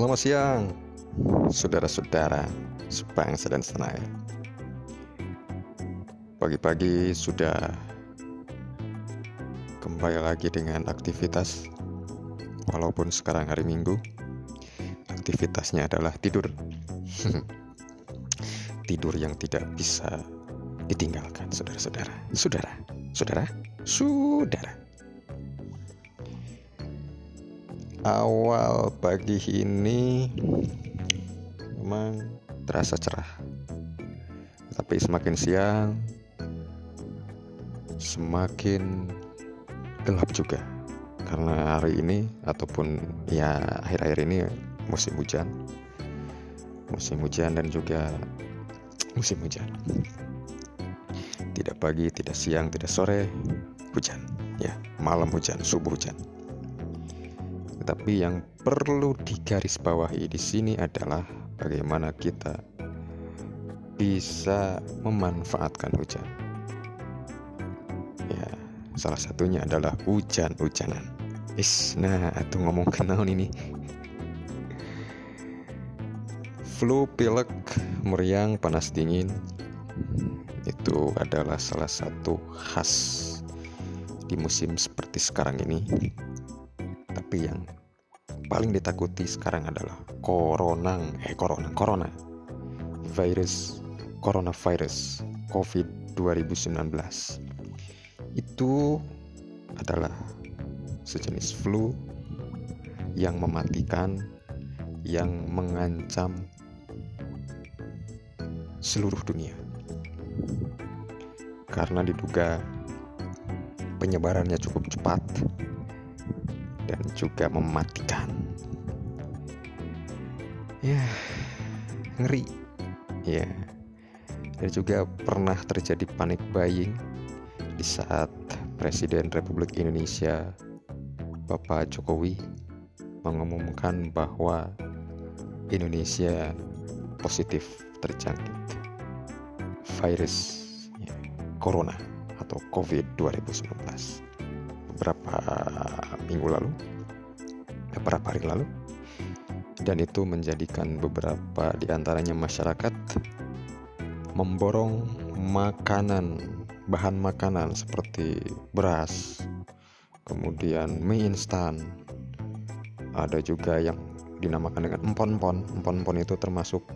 Selamat siang, saudara-saudara sebangsa dan setanah Pagi-pagi sudah kembali lagi dengan aktivitas Walaupun sekarang hari Minggu. Aktivitasnya adalah tidur. Tidur yang tidak bisa ditinggalkan saudara-saudara. Saudara, saudara, saudara awal pagi ini memang terasa cerah. Tapi semakin siang semakin gelap juga. Karena hari ini ataupun ya akhir-akhir ini musim hujan. Musim hujan dan juga musim hujan. Tidak pagi tidak siang tidak sore hujan. Ya malam hujan subuh hujan tetapi yang perlu digarisbawahi di sini adalah bagaimana kita bisa memanfaatkan hujan. Ya, salah satunya adalah hujan-hujanan. Is, nah, atau ngomong kenal ini. Flu, pilek, meriang, panas dingin itu adalah salah satu khas di musim seperti sekarang ini tapi yang paling ditakuti sekarang adalah corona eh corona corona. Virus coronavirus covid 2019 itu adalah sejenis flu yang mematikan yang mengancam seluruh dunia. Karena diduga penyebarannya cukup cepat dan juga mematikan. Ya, ngeri. Ya. Dan juga pernah terjadi panik buying di saat Presiden Republik Indonesia Bapak Jokowi mengumumkan bahwa Indonesia positif terjangkit virus ya, corona atau COVID 2019 beberapa minggu lalu, beberapa hari lalu, dan itu menjadikan beberapa di antaranya masyarakat memborong makanan, bahan makanan seperti beras, kemudian mie instan, ada juga yang dinamakan dengan empon-empon. Empon-empon itu termasuk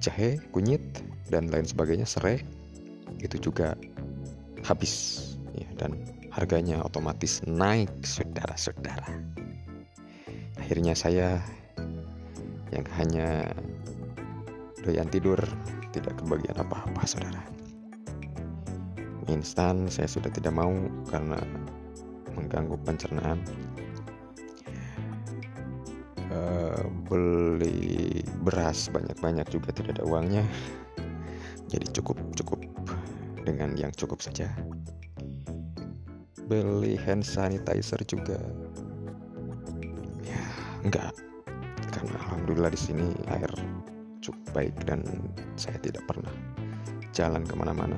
jahe, kunyit, dan lain sebagainya, serai, itu juga habis ya, dan harganya otomatis naik saudara-saudara. Akhirnya saya yang hanya doyan tidur tidak kebagian apa-apa saudara. Instan saya sudah tidak mau karena mengganggu pencernaan. Uh, beli beras banyak-banyak juga tidak ada uangnya. Jadi cukup cukup dengan yang cukup saja beli hand sanitizer juga. Ya enggak. Karena alhamdulillah di sini air cukup baik dan saya tidak pernah jalan ke mana-mana.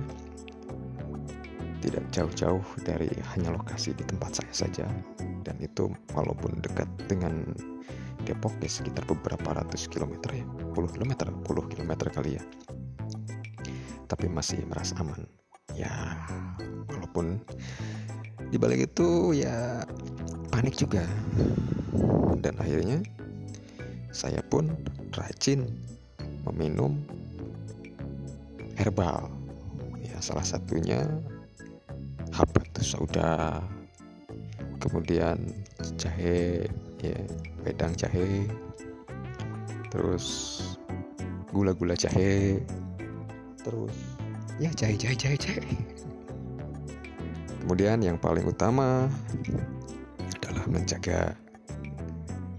Tidak jauh-jauh dari hanya lokasi di tempat saya saja. Dan itu walaupun dekat dengan Depok ya sekitar beberapa ratus kilometer ya. Puluh kilometer puluh kilometer kali ya. Tapi masih merasa aman. Ya walaupun di balik itu ya panik juga. Dan akhirnya saya pun rajin meminum herbal. Ya salah satunya habatus sauda. Kemudian jahe ya wedang jahe. Terus gula-gula jahe. Terus ya jahe jahe jahe jahe Kemudian yang paling utama adalah menjaga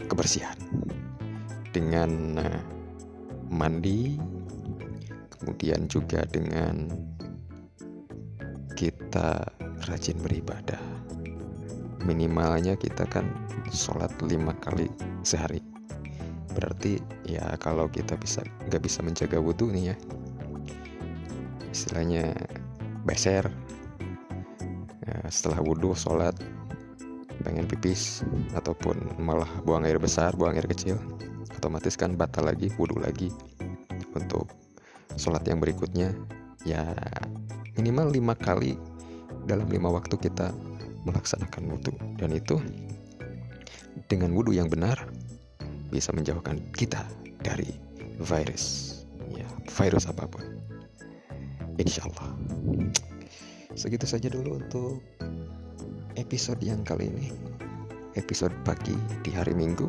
kebersihan dengan uh, mandi, kemudian juga dengan kita rajin beribadah. Minimalnya kita kan sholat lima kali sehari. Berarti ya kalau kita bisa nggak bisa menjaga wudhu nih ya, istilahnya beser setelah wudhu sholat. Pengen pipis ataupun malah buang air besar buang air kecil. Otomatis kan batal lagi wudhu lagi. Untuk sholat yang berikutnya ya minimal lima kali dalam lima waktu kita melaksanakan wudhu. Dan itu dengan wudhu yang benar bisa menjauhkan kita dari virus. Ya virus apa pun. Insya Allah segitu saja dulu untuk episode yang kali ini. Episode pagi di hari Minggu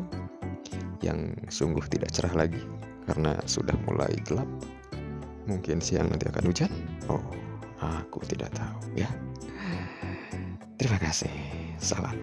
yang sungguh tidak cerah lagi karena sudah mulai gelap. Mungkin siang nanti akan hujan. Oh aku tidak tahu ya. Terima kasih. Salam